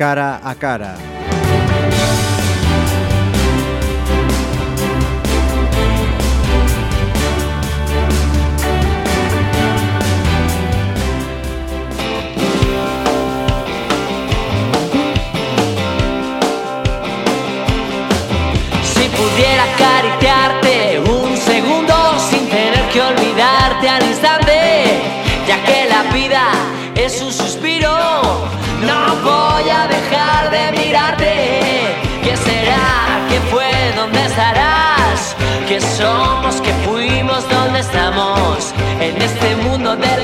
cara a cara. Somos? ¿Qué fuimos? ¿Dónde estamos? En este mundo del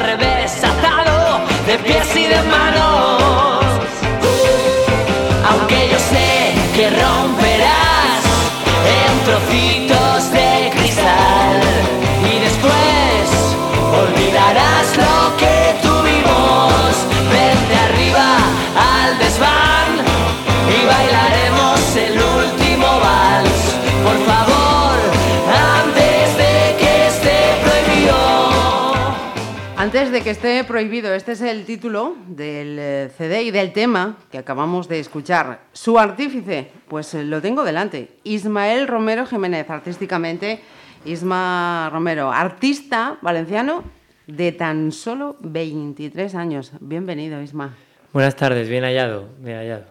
De que esté prohibido, este es el título del eh, CD y del tema que acabamos de escuchar. Su artífice, pues eh, lo tengo delante. Ismael Romero Jiménez, artísticamente. Isma Romero, artista valenciano de tan solo 23 años. Bienvenido, Isma. Buenas tardes, bien hallado, bien hallado.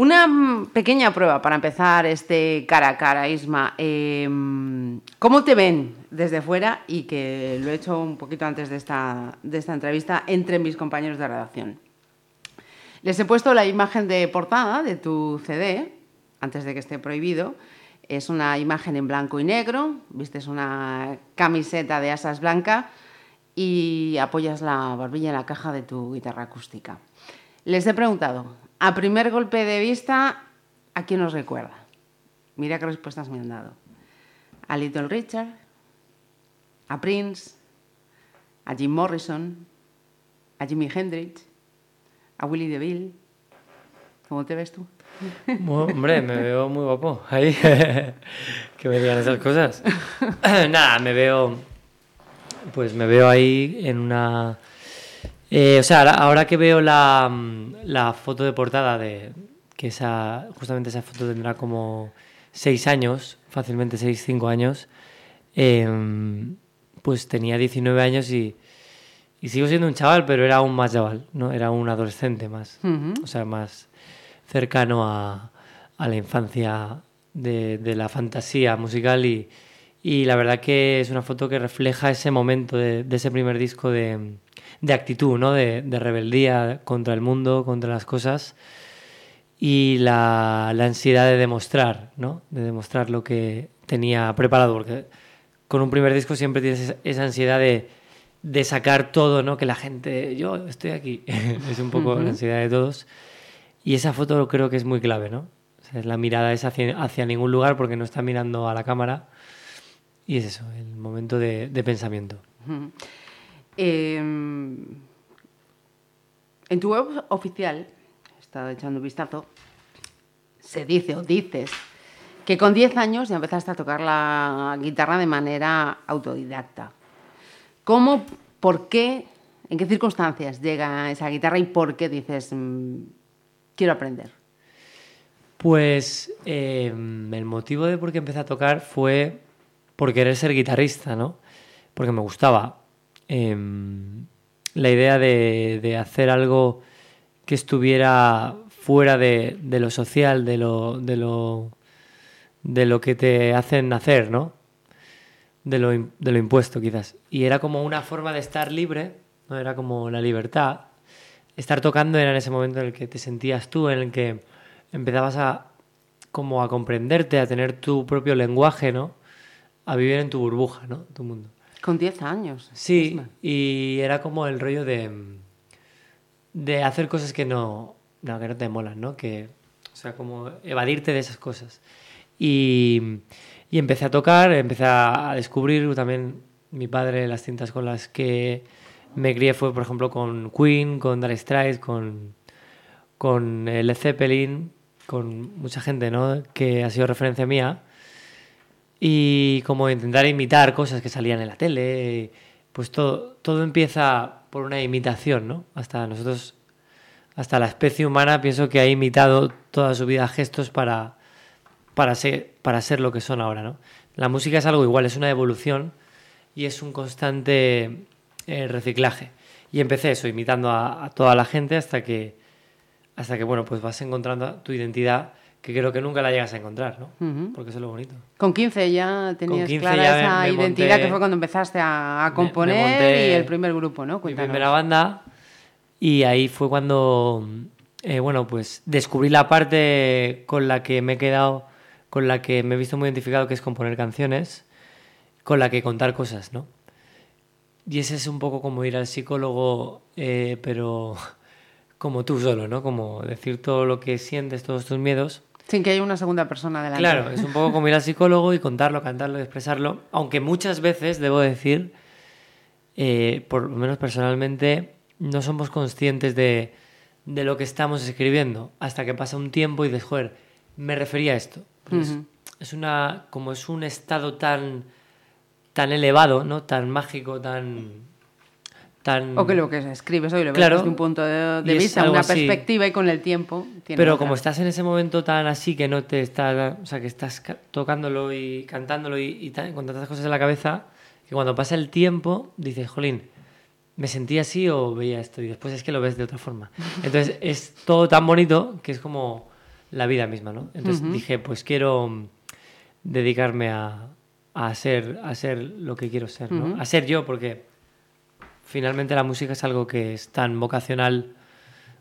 Una mm, pequeña prueba para empezar este cara a cara, Isma. Eh, ¿Cómo te ven desde fuera? Y que lo he hecho un poquito antes de esta, de esta entrevista entre mis compañeros de redacción. Les he puesto la imagen de portada de tu CD, antes de que esté prohibido. Es una imagen en blanco y negro, vistes una camiseta de asas blanca y apoyas la barbilla en la caja de tu guitarra acústica. Les he preguntado, a primer golpe de vista, ¿a quién os recuerda? Mira qué respuestas me han dado. A Little Richard, a Prince, a Jim Morrison, a Jimi Hendrix, a Willie DeVille. ¿Cómo te ves tú? Hombre, me veo muy guapo ahí. que me digan esas cosas. Nada, me veo. Pues me veo ahí en una. Eh, o sea, ahora, que veo la, mm, la foto de portada de. Que esa. Justamente esa foto tendrá como seis años, fácilmente seis, cinco años. em, pues tenía 19 años y. Y sigo siendo un chaval, pero era aún más chaval, ¿no? Era un adolescente más. O sea, más cercano a, a la infancia de, de la fantasía musical y, y la verdad que es una foto que refleja ese momento de, de ese primer disco de, de actitud, ¿no? De, de rebeldía contra el mundo, contra las cosas y la, la ansiedad de demostrar, ¿no? De demostrar lo que tenía preparado, porque con un primer disco siempre tienes esa- ansiedad de, de sacar todo, ¿no? Que la gente, yo estoy aquí, es un poco la ansiedad de todos. Y esa foto creo que es muy clave, ¿no? O sea, la mirada es hacia, hacia ningún lugar porque no está mirando a la cámara. Y es eso, el momento de, de pensamiento. Eh, en tu web oficial, he estado echando un vistazo, se dice o dices que con 10 años ya empezaste a tocar la guitarra de manera autodidacta. ¿Cómo, por qué, en qué circunstancias llega esa guitarra y por qué dices, mm, quiero aprender? Pues eh, el motivo de por qué empecé a tocar fue por querer ser guitarrista, ¿no? Porque me gustaba em, la idea de, hacer algo que estuviera fuera de, lo social, de lo, de lo de lo que te hacen hacer, ¿no? De lo, de lo impuesto, quizás. Y era como una forma de estar libre, ¿no? Era como la libertad. Estar tocando era en ese momento en el que te sentías tú, en el que empezabas a como a comprenderte, a tener tu propio lenguaje, ¿no? A vivir en tu burbuja, ¿no? Tu mundo. Con 10 años. Sí, y era como el rollo de, de hacer cosas que no, no, que no te molan, ¿no? Que, o sea, como evadirte de esas cosas. Y, y empecé a tocar, empecé a, descubrir también mi padre, las cintas con las que me crié fue, por ejemplo, con Queen, con Dire Straits, con, con eh, Led Zeppelin, con mucha gente, ¿no? Que ha sido referencia mía y como intentar imitar cosas que salían en la tele, pues todo, todo empieza por una imitación, ¿no? Hasta nosotros hasta la especie humana pienso que ha imitado toda su vida gestos para, para, ser, para ser lo que son ahora, ¿no? La música es algo igual, es una evolución y es un constante eh, reciclaje. Y empecé eso, imitando a, a toda la gente hasta que, hasta que, bueno, pues vas encontrando tu identidad que creo que nunca la llegas a encontrar, ¿no? Ujú. Porque eso es lo bonito. Con 15 ya tenías 15 clara ya me- esa me identidad monté- que fue cuando empezaste a, a me componer y el primer grupo, ¿no? mi Cuéntanos. primera banda y ahí fue cuando eh, bueno pues descubrí la parte con la que me he quedado con la que me he visto muy identificado que es componer canciones con la que contar cosas no y ese es un poco como ir al psicólogo eh, pero como tú solo no como decir todo lo que sientes todos tus miedos Sin que haya una segunda persona delante. Claro, es un poco como ir al psicólogo y contarlo, cantarlo y expresarlo. Aunque muchas veces, debo decir, eh, por lo menos personalmente, no somos conscientes de, de lo que estamos escribiendo hasta que pasa un tiempo y dices, joder, me refería a esto. Es- es, una, como es un estado tan, tan elevado, ¿no? Tan mágico, tan... tan O que lo que escribes hoy lo ves desde un punto de, vista, una así. perspectiva y con el tiempo. Pero como estás en ese momento tan así que no te estás, o sea, que estás tocándolo y cantándolo y, y tan- con tantas cosas en la cabeza, que cuando pasa el tiempo dices, jolín, me sentí así o veía esto y después es que lo ves de otra forma. Entonces es todo tan bonito que es como la vida misma, ¿no? Entonces dije, pues quiero mm, dedicarme a, a ser, a ser lo que quiero ser, ¿no? A ser yo, porque finalmente la música es algo que es tan vocacional,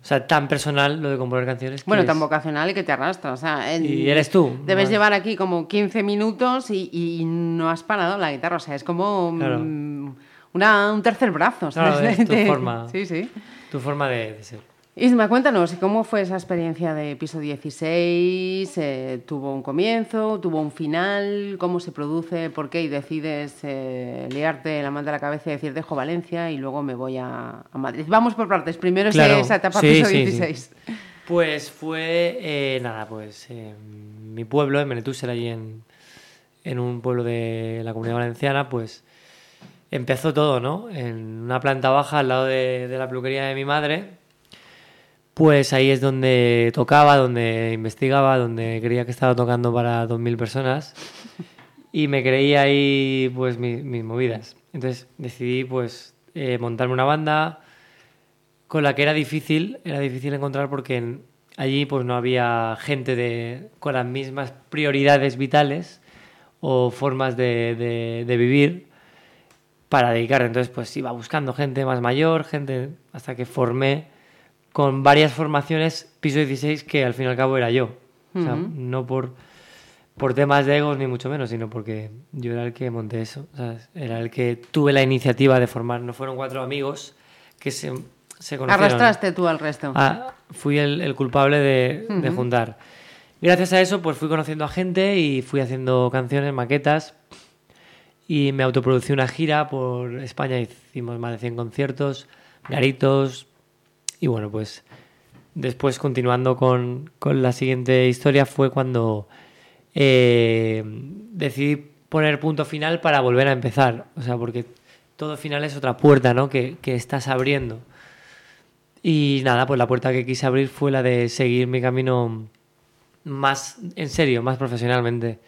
o sea, tan personal lo de componer canciones. Bueno, es- tan vocacional y que te arrastra. O sea, en- Y eres tú, Debes llevar aquí como 15 minutos y, y no has parado la guitarra. O sea, es como Claro. mm, una, un tercer brazo. Es tu forma. Sí, sí. Tu forma de, de ser. Isma, cuéntanos, ¿cómo fue esa experiencia de piso 16? Eh, ¿Tuvo un comienzo? ¿Tuvo un final? ¿Cómo se produce? ¿Por qué? Y decides eh, liarte la mano a la cabeza y decir, dejo Valencia y luego me voy a, a Madrid. Vamos por partes. Primero Claro. esa etapa Sí, piso sí, sí. 16. Pues fue, eh, nada, pues eh, mi pueblo, en Benetúser, allí en, en un pueblo de la Comunidad Valenciana, pues empezó todo, ¿no? En una planta baja al lado de, de la peluquería de mi madre, pues ahí es donde tocaba, donde investigaba, donde creía que estaba tocando para 2.000 personas y me creía ahí pues mi- mis movidas. Entonces decidí pues eh, montarme una banda con la que era difícil, era difícil encontrar porque allí pues no había gente de, con las mismas prioridades vitales o formas de, de- de vivir para dedicar. Entonces pues iba buscando gente más mayor, gente hasta que formé con varias formaciones piso 16 que al fin y al cabo era yo. O sea, no por, por temas de egos ni mucho menos, sino porque yo era el que monté eso. ¿sabes? Era el que tuve la iniciativa de formar. No fueron cuatro amigos que se, se conocieron. Arrastraste tú al resto. Ah, fui el, el culpable de, de juntar. Gracias a eso, pues fui conociendo a gente y fui haciendo canciones, maquetas. Y me autoproducí una gira por España. Hicimos más de 100 conciertos, garitos. Y bueno, pues después, continuando con, con la siguiente historia, fue cuando eh, decidí poner punto final para volver a empezar. O sea, porque todo final es otra puerta, ¿no? Que, que estás abriendo. Y nada, pues la puerta que quise abrir fue la de seguir mi camino más en serio, más profesionalmente.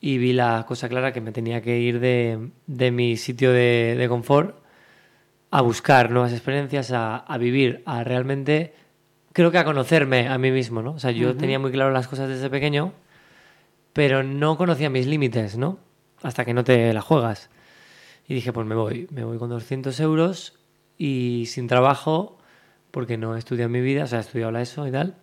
Y vi la cosa clara que me tenía que ir de, de mi sitio de, de confort a buscar nuevas experiencias, a, a vivir, a realmente, creo que a conocerme a mí mismo, ¿no? O sea, yo tenía muy claro las cosas desde pequeño, pero no conocía mis límites, ¿no? Hasta que no te la juegas. Y dije, pues me voy, me voy con 200 euros y sin trabajo, porque no he estudiado en mi vida, o sea, he estudiado la ESO y tal,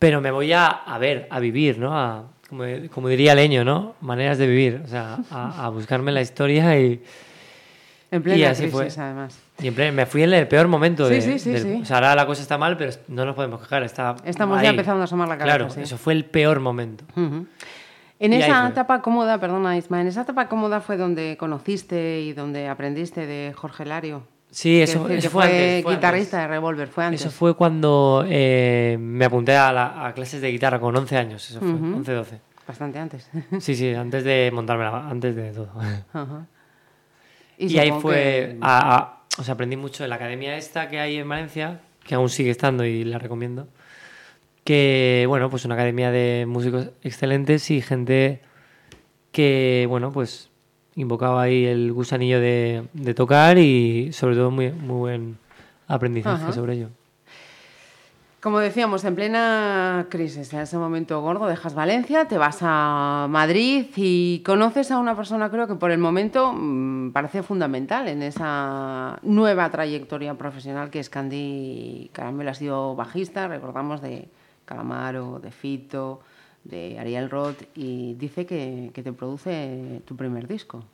pero me voy a, a ver, a vivir, ¿no? A, como, como diría Leño, ¿no? Maneras de vivir, o sea, a, a buscarme la historia y, En plena así crisis, fue. además. Plan, me fui en el peor momento. Sí, de, sí, sí, del- sí. O sea, ahora la cosa está mal, pero no nos podemos quejar. Está Estamos ahí. ya empezando a asomar la cabeza, Claro, eso fue el peor momento. En Y esa etapa cómoda, perdona Isma, en esa etapa cómoda fue donde conociste y donde aprendiste de Jorge Lario. Sí, eso, que, eso que fue, antes, fue guitarrista antes. de Revolver, fue antes. Eso fue cuando eh, me apunté a, la- a clases de guitarra con 11 años, eso fue, 11, 12. Bastante antes. Sí, sí, antes de montarme, la- antes de todo. Y, ahí fue, que- a- a- o sea, aprendí mucho en la academia esta que hay en Valencia, que aún sigue estando y la recomiendo. Que, bueno, pues una academia de músicos excelentes y gente que, bueno, pues invocaba ahí el gusanillo de, de tocar y sobre todo muy, muy buen aprendizaje Ajá. sobre ello. Como decíamos, en plena crisis, en ese momento gordo, dejas Valencia, te vas a Madrid y conoces a una persona, creo que por el momento mm, parece fundamental en esa nueva trayectoria profesional que es Candy Caramelo. Ha sido bajista, recordamos, de Calamaro, de Fito, de Ariel Roth y dice que, que te produce tu primer disco.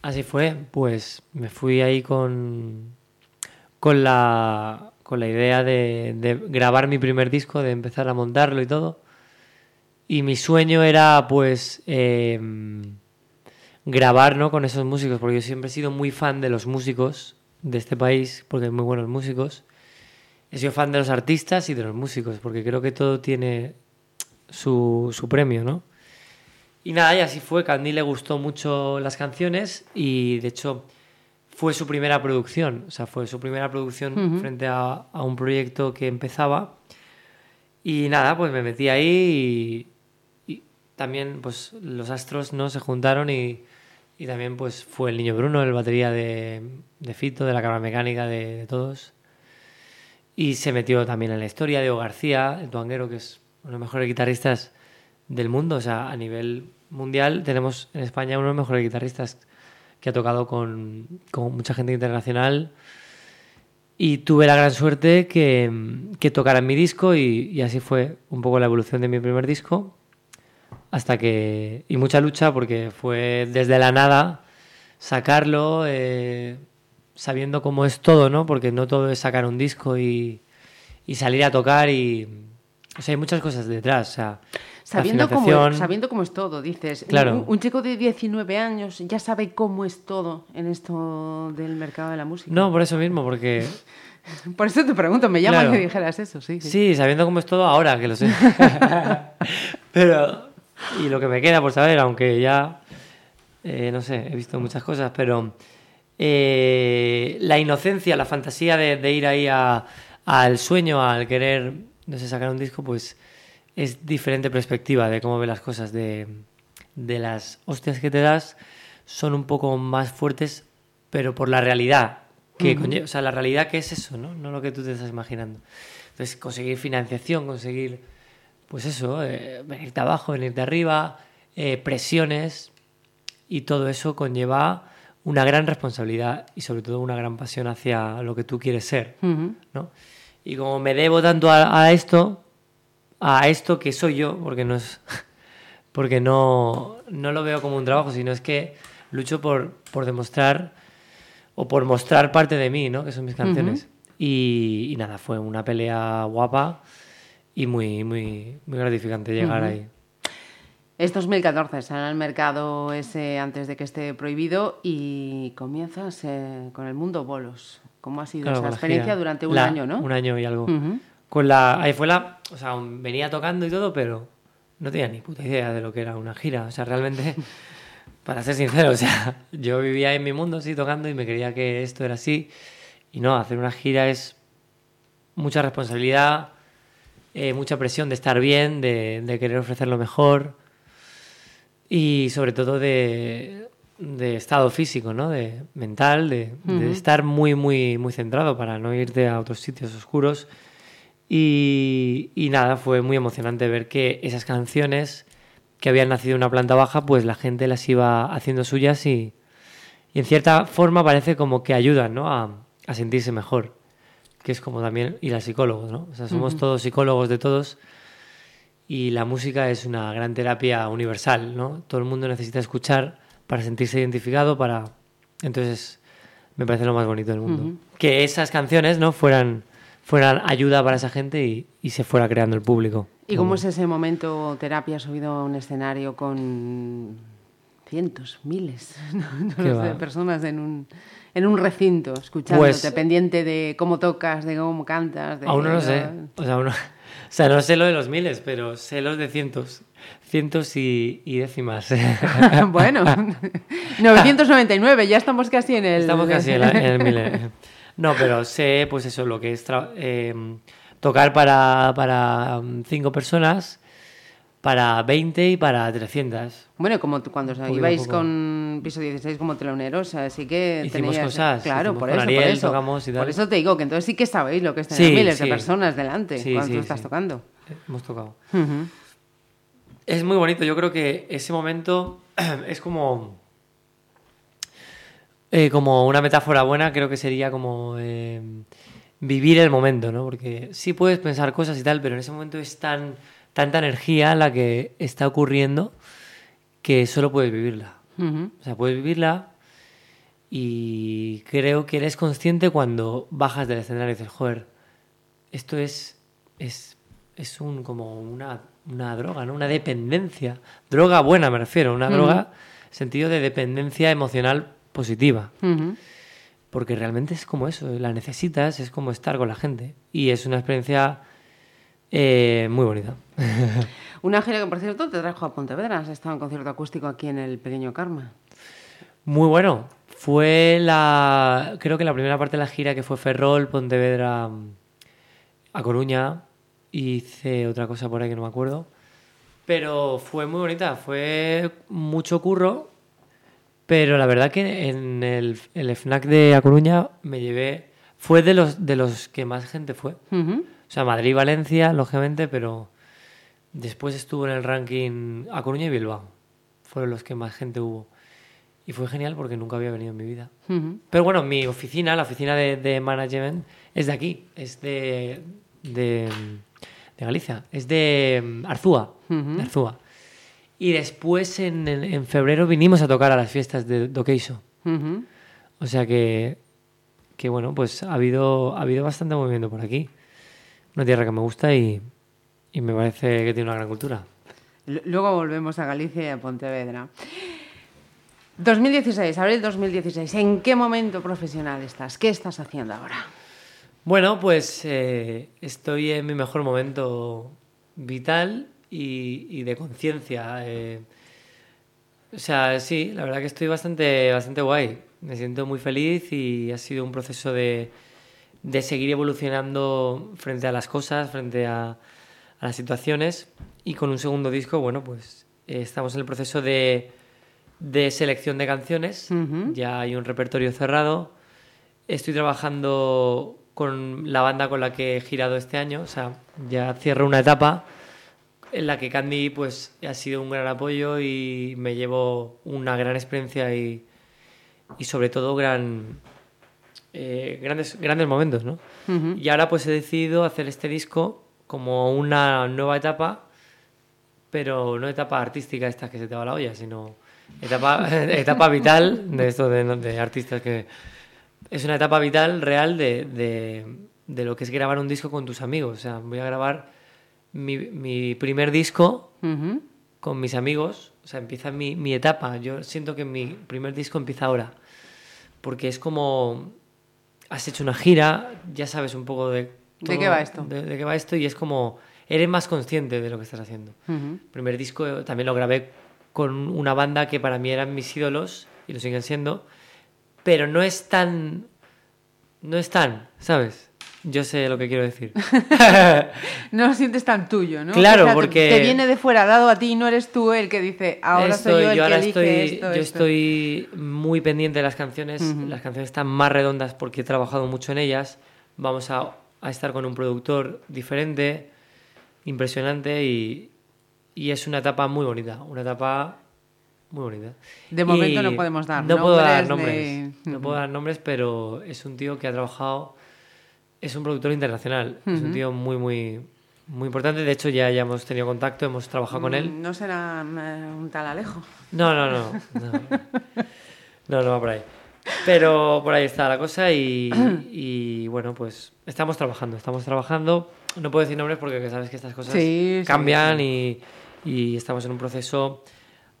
Así fue, pues me fui ahí con, con, la, con la idea de, grabar mi primer disco, de empezar a montarlo y todo. Y mi sueño era pues eh, grabar ¿no? con esos músicos, porque yo siempre he sido muy fan de los músicos de este país, porque hay muy buenos músicos. He sido fan de los artistas y de los músicos, porque creo que todo tiene su, su premio, ¿no? Y nada, y así fue. Candy le gustó mucho las canciones y de hecho fue su primera producción. O sea, fue su primera producción frente a, a un proyecto que empezaba. Y nada, pues me metí ahí y, y también pues los astros no se juntaron y, y también pues fue el niño Bruno, el batería de, de Fito, de la cámara mecánica de, de todos. Y se metió también en la historia Diego García, el tuanguero, que es uno de los mejores guitarristas del mundo. O sea, a nivel mundial tenemos en España uno de los mejores guitarristas que ha tocado con, mucha gente internacional. Y tuve la gran suerte que, que tocara en mi disco y, así fue un poco la evolución de mi primer disco. Hasta que... Y mucha lucha porque fue desde la nada sacarlo, eh, sabiendo cómo es todo, ¿no? Porque no todo es sacar un disco y, y salir a tocar y... O sea, hay muchas cosas detrás. Sabiendo cómo, sabiendo cómo es todo, dices. Claro. Un, un chico de 19 años ya sabe cómo es todo en esto del mercado de la música. No, por eso mismo, porque Por eso te pregunto, me llama Claro. que dijeras eso, sí. sí. Sí, sabiendo cómo es todo ahora, que lo sé. pero, y lo que me queda por saber, aunque ya, eh, no sé, he visto muchas cosas, pero eh, la inocencia, la fantasía de, de ir ahí a- al sueño, al querer, no sé, sacar un disco, pues es diferente perspectiva de cómo ve las cosas, de, de las hostias que te das, son un poco más fuertes, pero por la realidad que conlle- o sea, la realidad que es eso, ¿no? No lo que tú te estás imaginando. Entonces, conseguir financiación, conseguir, pues eso, eh, venirte abajo, venirte arriba, eh, presiones, y todo eso conlleva una gran responsabilidad y sobre todo una gran pasión hacia lo que tú quieres ser. ¿no? Y como me debo tanto a, a esto, a esto que soy yo, porque no es, porque no, no lo veo como un trabajo, sino es que lucho por, por demostrar o por mostrar parte de mí, ¿no? Que son mis canciones. y, y nada, fue una pelea guapa y muy, muy, muy gratificante llegar Ujú. ahí. Es 2014, sale al mercado ese antes de que esté prohibido y comienzas eh, con el mundo bolos. ¿Cómo ha sido Claro, esa experiencia gira. durante un La- año, no? Un año y algo. Con la, ahí fue la, o sea, venía tocando y todo, pero no tenía ni puta idea de lo que era una gira. O sea, realmente, para ser sincero, o sea, yo vivía en mi mundo, sí, tocando y me creía que esto era así. Y no, hacer una gira es mucha responsabilidad, eh, mucha presión de estar bien, de, de querer ofrecer lo mejor y sobre todo de, de estado físico, ¿no? De mental, de, de estar muy, muy, muy centrado para no irte a otros sitios oscuros. Y, y nada, fue muy emocionante ver que esas canciones que habían nacido en una planta baja, pues la gente las iba haciendo suyas y, y en cierta forma parece como que ayudan, ¿no? A, a sentirse mejor, que es como también ir al psicólogo, ¿no? O sea, somos todos psicólogos de todos y la música es una gran terapia universal, ¿no? Todo el mundo necesita escuchar para sentirse identificado, para... Entonces, me parece lo más bonito del mundo. Que esas canciones, ¿no? Fueran, fueran ayuda para esa gente y, y se fuera creando el público. ¿Y cómo es ese momento terapia subido a un escenario con cientos, miles no, no va. personas en un, en un recinto, escuchándote, Pues- pendiente de cómo tocas, de cómo cantas? De, Aún no lo sé. O sea, o sea, no sé lo de los miles, pero sé los de cientos. Cientos y, y décimas. bueno, 999, ya estamos casi en el... Estamos casi en, la- en el milenio. No, pero sé, pues eso, lo que es eh, tocar para, para mm, cinco personas, para 20 y para 300. Bueno, como tú cuando ibais con piso 16 como teloneros, así que Hicimos teníais- cosas, claro, hicimos por con eso, por Ariel, eso. tocamos y tal. Por eso te digo que entonces sí que sabéis lo que es tener Sí, miles de personas delante Sí, cuando tú estás tocando. Eh, Hemos tocado. Es muy bonito, yo creo que ese momento es como... eh, como una metáfora buena, creo que sería como eh, vivir el momento, ¿no? Porque sí puedes pensar cosas y tal, pero en ese momento es tan, tanta energía la que está ocurriendo que solo puedes vivirla. O sea, puedes vivirla y creo que eres consciente cuando bajas del escenario y dices, joder, esto es, es, es un, como una, una droga, ¿no? Una dependencia. Droga buena, me refiero. Una droga sentido de dependencia emocional positiva. Porque realmente es como eso, la necesitas, es como estar con la gente. Y es una experiencia eh, muy bonita. Una gira que, por cierto, te trajo a Pontevedra. Has estado en concierto acústico aquí en el Pequeño Karma. Muy bueno. Fue la. Creo que la primera parte de la gira que fue Ferrol, Pontevedra, a Coruña. Hice otra cosa por ahí que no me acuerdo. Pero fue muy bonita. Fue mucho curro. Pero la verdad que en el, el FNAC de A Coruña me llevé. Fue de los, de los que más gente fue. Ujú. O sea, Madrid y Valencia, lógicamente, pero después estuvo en el ranking A Coruña y Bilbao. Fueron los que más gente hubo. Y fue genial porque nunca había venido en mi vida. Ujú. Pero bueno, mi oficina, la oficina de, de management, es de aquí, es de, de, de Galicia, es de mm, Arzúa, de Arzúa. Y después en, en- febrero vinimos a tocar a las fiestas de Doqueiso. Ujú. O sea que, que bueno, pues ha habido, ha habido bastante movimiento por aquí. Una tierra que me gusta y, y me parece que tiene una gran cultura. L- Luego volvemos a Galicia y a Pontevedra. 2016, abril 2016. ¿En qué momento profesional estás? ¿Qué estás haciendo ahora? Bueno, pues eh, estoy en mi mejor momento vital y, y de conciencia. eh. o sea, sí, la verdad que estoy bastante, bastante guay. Me siento muy feliz y ha sido un proceso de, de seguir evolucionando frente a las cosas, frente a, a las situaciones. Y con un segundo disco, bueno, pues eh, estamos en el proceso de, de selección de canciones. Ujú. Ya hay un repertorio cerrado. Estoy trabajando con la banda con la que he girado este año, o sea, ya cierro una etapa en la que Candy pues ha sido un gran apoyo y me llevo una gran experiencia y, y sobre todo gran eh, grandes grandes momentos, ¿no? Y ahora pues he decidido hacer este disco como una nueva etapa, pero no etapa artística esta que se te va la olla, sino etapa, etapa vital de esto de, de artistas que... Es una etapa vital real de, de, de lo que es grabar un disco con tus amigos. O sea, voy a grabar mi, mi primer disco con mis amigos. O sea, empieza mi, mi etapa. Yo siento que mi primer disco empieza ahora. Porque es como... Has hecho una gira, ya sabes un poco de... ¿De qué va esto? De, de qué va esto y es como... Eres más consciente de lo que estás haciendo. El primer disco eh, también lo grabé con una banda que para mí eran mis ídolos y lo siguen siendo, pero no es tan... No es tan, ¿sabes? Yo sé lo que quiero decir. No lo sientes tan tuyo, ¿no? Claro, O sea, te- porque- Te viene de fuera dado a ti no eres tú el que dice, ahora Estoy- soy yo el ahora que elige estoy, esto, yo esto". estoy muy pendiente de las canciones. Las canciones están más redondas porque he trabajado mucho en ellas. Vamos a, a estar con un productor diferente, impresionante y, y es una etapa muy bonita. Una etapa muy bonita. De momento Y no podemos dar No puedo dar nombres nombres. No puedo dar nombres, pero es un tío que ha trabajado. Es un productor internacional. Es un tío muy, muy, muy importante. De hecho, ya, ya hemos tenido contacto, hemos trabajado con él. No será eh, un tal Alejo. No, no, no. No, no, no va por ahí. Pero por ahí está la cosa y, y, bueno, pues estamos trabajando, estamos trabajando. No puedo decir nombres porque sabes que estas cosas Sí, sí, cambian Y, y estamos en un proceso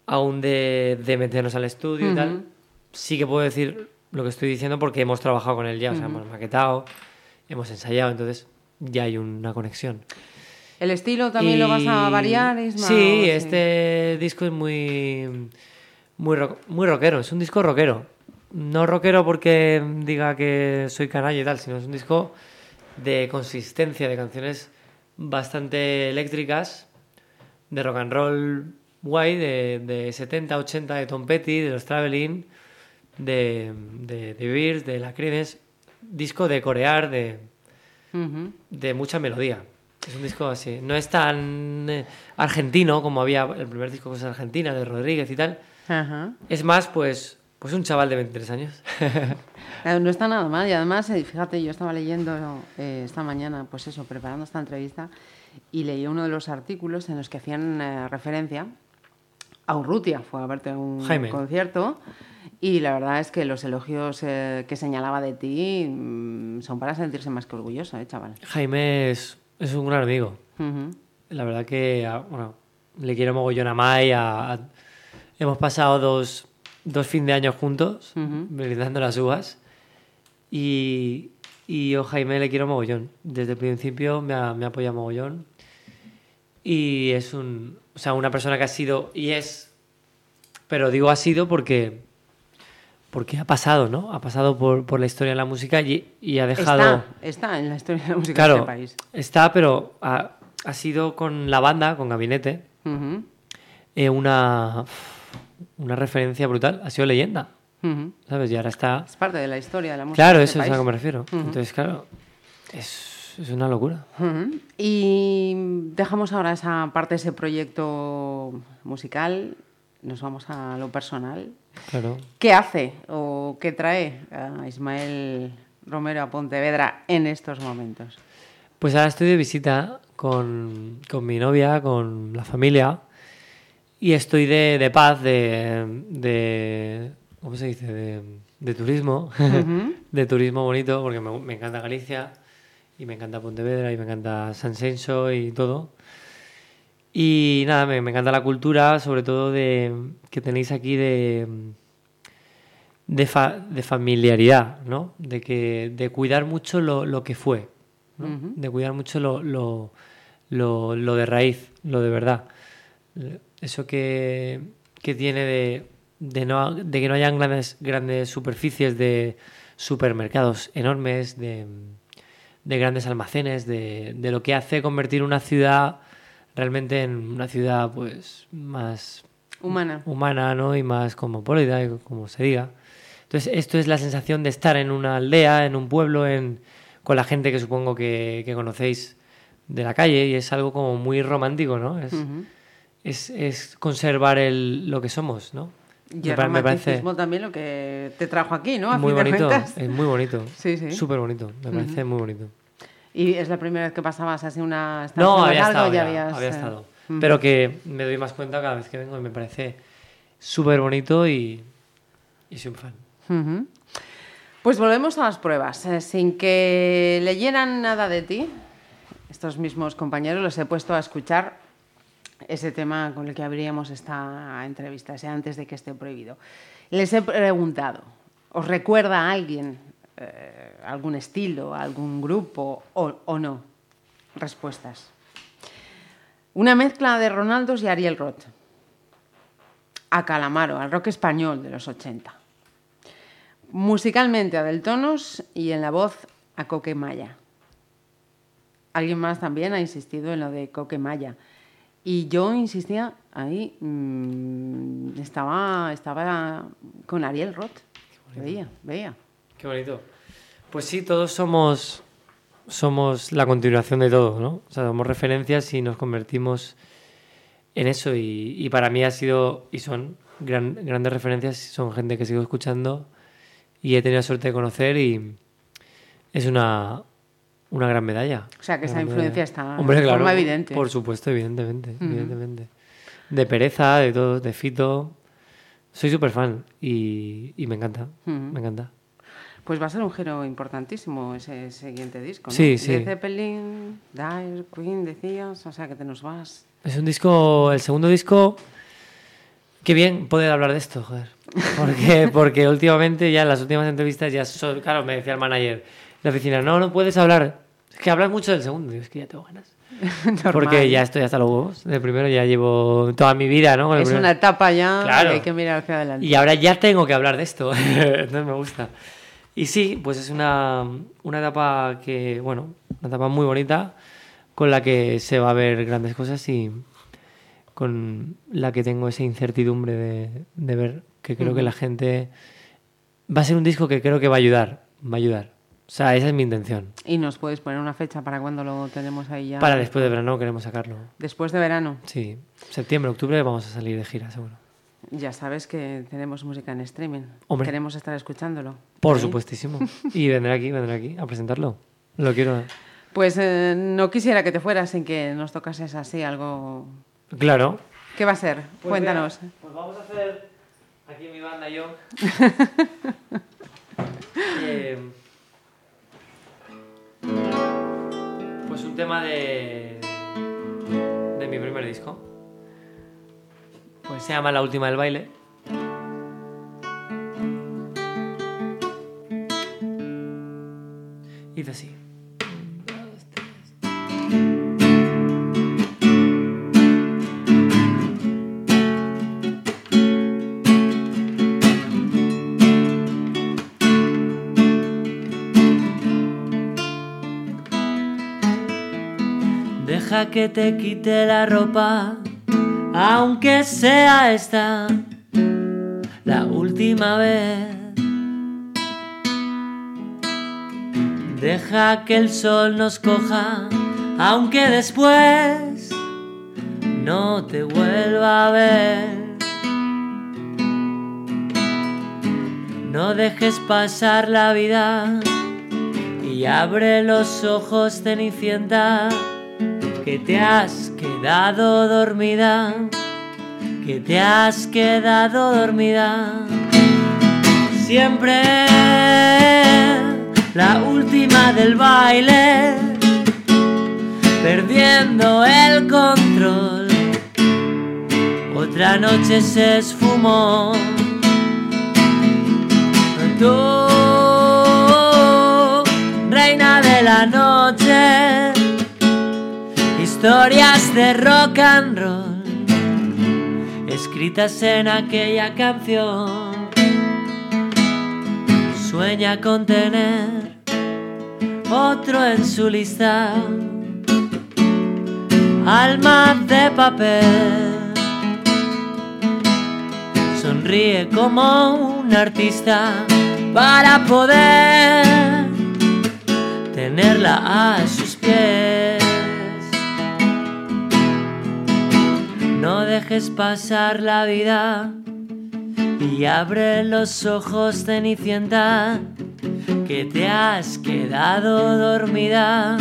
aún de, de meternos al estudio y tal. Sí que puedo decir lo que estoy diciendo porque hemos trabajado con él ya, o sea, hemos maquetado, hemos ensayado, entonces ya hay una conexión. ¿El estilo también lo vas a variar, Isma? Sí, ¿O este disco es muy, muy, rock- muy rockero, es un disco rockero. no rockero porque diga que soy canalla y tal, sino es un disco de consistencia, de canciones bastante eléctricas, de rock and roll guay, de, de 70, 80, de Tom Petty, de los Traveling, de, de, de Beers, de la Creedence, disco de corear, de, de mucha melodía. Es un disco así. No es tan eh, argentino como había el primer disco que es Argentina, de Rodríguez y tal. Es más, pues, pues un chaval de 23 años. Eh, No está nada mal y además, eh, fíjate, yo estaba leyendo eh, esta mañana, pues eso, preparando esta entrevista y leí uno de los artículos en los que hacían eh, referencia a Urrutia, fue a verte a un Jaime. concierto y la verdad es que los elogios eh, que señalaba de ti mm, son para sentirse más que orgulloso, ¿eh, chaval? Jaime es, es un gran amigo. Ujú. La verdad que, a- bueno, le quiero mogollón a Mai. a- a- hemos pasado dos, dos fin de año juntos, Ujú. brindando las uvas. Y, y yo Jaime le quiero mogollón. Desde el principio me ha, me ha apoyado mogollón. Y es un, o sea, una persona que ha sido y es, pero digo ha sido porque, porque ha pasado, ¿no? Ha pasado por, por la historia de la música y, y ha dejado... Está, está en la historia de la música Claro, de este país. está, pero ha, ha sido con la banda, con Gabinete, Ujú, eh, una, una referencia brutal. Ha sido leyenda, ujú. ¿sabes? Y ahora está... Es parte de la historia de la música Claro, de eso este es a lo que país. me refiero. Entonces, claro, es, es una locura. Y dejamos ahora esa parte, ese proyecto musical, nos vamos a lo personal. Claro. ¿Qué hace o qué trae a Ismael Romero a Pontevedra en estos momentos? Pues ahora estoy de visita con, con mi novia, con la familia, y estoy de, de paz, de, de... ¿Cómo se dice? De, de turismo, de turismo bonito, porque me, me encanta Galicia, y me encanta Pontevedra, y me encanta San Senso y todo. Y nada, me, me encanta la cultura, sobre todo de que tenéis aquí de, de, fa- de familiaridad, ¿no? De, que, de cuidar mucho lo, lo que fue, ¿no? de cuidar mucho lo, lo, lo, lo de raíz, lo de verdad. Eso que, que tiene de, de, no, de que no hayan grandes, grandes superficies de supermercados enormes, de, de grandes almacenes, de, de lo que hace convertir una ciudad realmente en una ciudad pues más Humana. humana ¿no? y más cosmopolita, como se diga. Entonces, esto es la sensación de estar en una aldea, en un pueblo, en, con la gente que supongo que, que conocéis de la calle, y es algo como muy romántico, ¿no? Es, es, es conservar el, lo que somos, ¿no? Y el romanticismo también lo que te trajo aquí, ¿no? A muy bonito, es muy bonito, Sí, sí. súper bonito, me parece muy bonito. ¿Y es la primera vez que pasabas así una estancia No, había estado, ya habías, había eh, estado. ujú. Pero que me doy más cuenta cada vez que vengo y me parece súper bonito y, y soy un fan. Pues volvemos a las pruebas. Eh, sin que leyeran nada de ti, estos mismos compañeros los he puesto a escuchar ese tema con el que abríamos esta entrevista, ese antes de que esté prohibido. Les he preguntado, ¿os recuerda a alguien, eh, algún estilo, algún grupo o, o no? Respuestas. Una mezcla de Ronaldos y Ariel Roth. A Calamaro, al rock español de los 80. Musicalmente a Deltonos y en la voz a Coque Maya. Alguien más también ha insistido en lo de Coque Maya. Y yo insistía ahí, mm, estaba, estaba con Ariel Roth. Veía, veía. Qué bonito. Pues sí, todos somos, somos la continuación de todo, ¿no? O sea, somos referencias y nos convertimos en eso. Y, y para mí ha sido, y son gran- grandes referencias, son gente que sigo escuchando y he tenido la suerte de conocer y es una, una gran medalla. O sea, que esa influencia medalla. está Hombre, de claro, forma evidente. Por supuesto, evidentemente, evidentemente. De Pereza, de todos, de Fito. Soy súper fan y, y me encanta, me encanta. Pues va a ser un giro importantísimo ese siguiente disco, ¿no? Sí, sí. Led Zeppelin, Dire, Queen, decías, o sea, que te nos vas. Es un disco, el segundo disco. Qué bien poder hablar de esto, joder. Porque, porque últimamente, ya en las últimas entrevistas, ya so- claro, me decía el manager de la oficina, no, no puedes hablar. Es que hablas mucho del segundo. Es que ya tengo ganas. Porque ya estoy hasta los huevos. De primero ya llevo toda mi vida, ¿no? Con el Es una etapa ya Claro. que hay que mirar hacia adelante. Y ahora ya tengo que hablar de esto. Entonces me gusta. Y sí, pues es una, una etapa que, bueno, una etapa muy bonita con la que se va a ver grandes cosas y con la que tengo esa incertidumbre de, de ver que creo que la gente va a ser un disco que creo que va a ayudar, va a ayudar. O sea, esa es mi intención. Y nos puedes poner una fecha para cuando lo tenemos ahí ya. Para después de verano queremos sacarlo. Después de verano. Sí, septiembre, octubre vamos a salir de gira, seguro. Ya sabes que tenemos música en streaming. Hombre. Queremos estar escuchándolo. Por ¿Sí? supuestísimo. Y vendré aquí, vendré aquí a presentarlo. Lo quiero. Pues eh, no quisiera que te fueras sin que nos tocases así algo. Claro. ¿Qué va a ser? Cuéntanos. pues vamos a hacer aquí mi banda y yo. Eh, pues un tema de de mi primer disco. Pues se llama La última del baile. Y dice así. Deja que te quite la ropa, aunque sea esta la última vez. Deja que el sol nos coja, aunque después no te vuelva a ver. No dejes pasar la vida y abre los ojos, Cenicienta, que te has quedado dormida, que te has quedado dormida. Siempre la última del baile, perdiendo el control. Otra noche se esfumó. Tú, reina de la noche, historias de rock and roll, escritas en aquella canción. Sueña con tener otro en su lista, alma de papel. Sonríe como un artista para poder tenerla a sus pies. Dejes pasar la vida y abre los ojos, Cenicienta, que te has quedado dormida,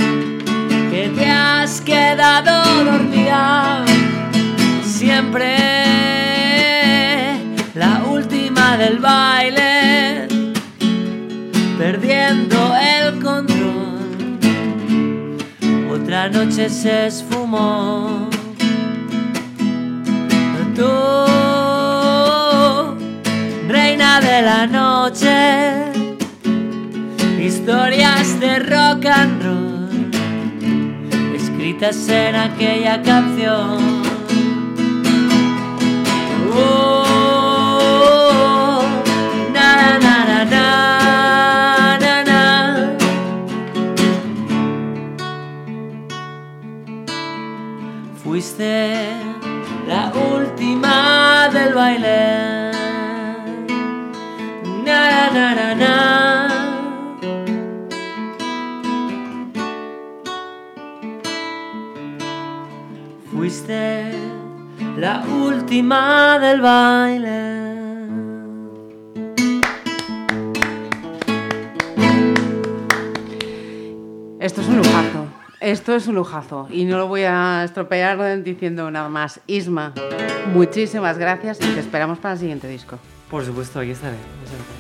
que te has quedado dormida. Siempre la última del baile, perdiendo el control. Otra noche se esfumó. Tú, reina de la noche, historias de rock and roll, escritas en aquella canción. Oh, na. Fuiste del baile. Na, na, na, na. Fuiste la última del baile. Esto es un lujazo. Esto es un lujazo. Y no lo voy a estropear diciendo nada más. Isma, muchísimas gracias y te esperamos para el siguiente disco. Por supuesto, aquí estaré. Muchas gracias.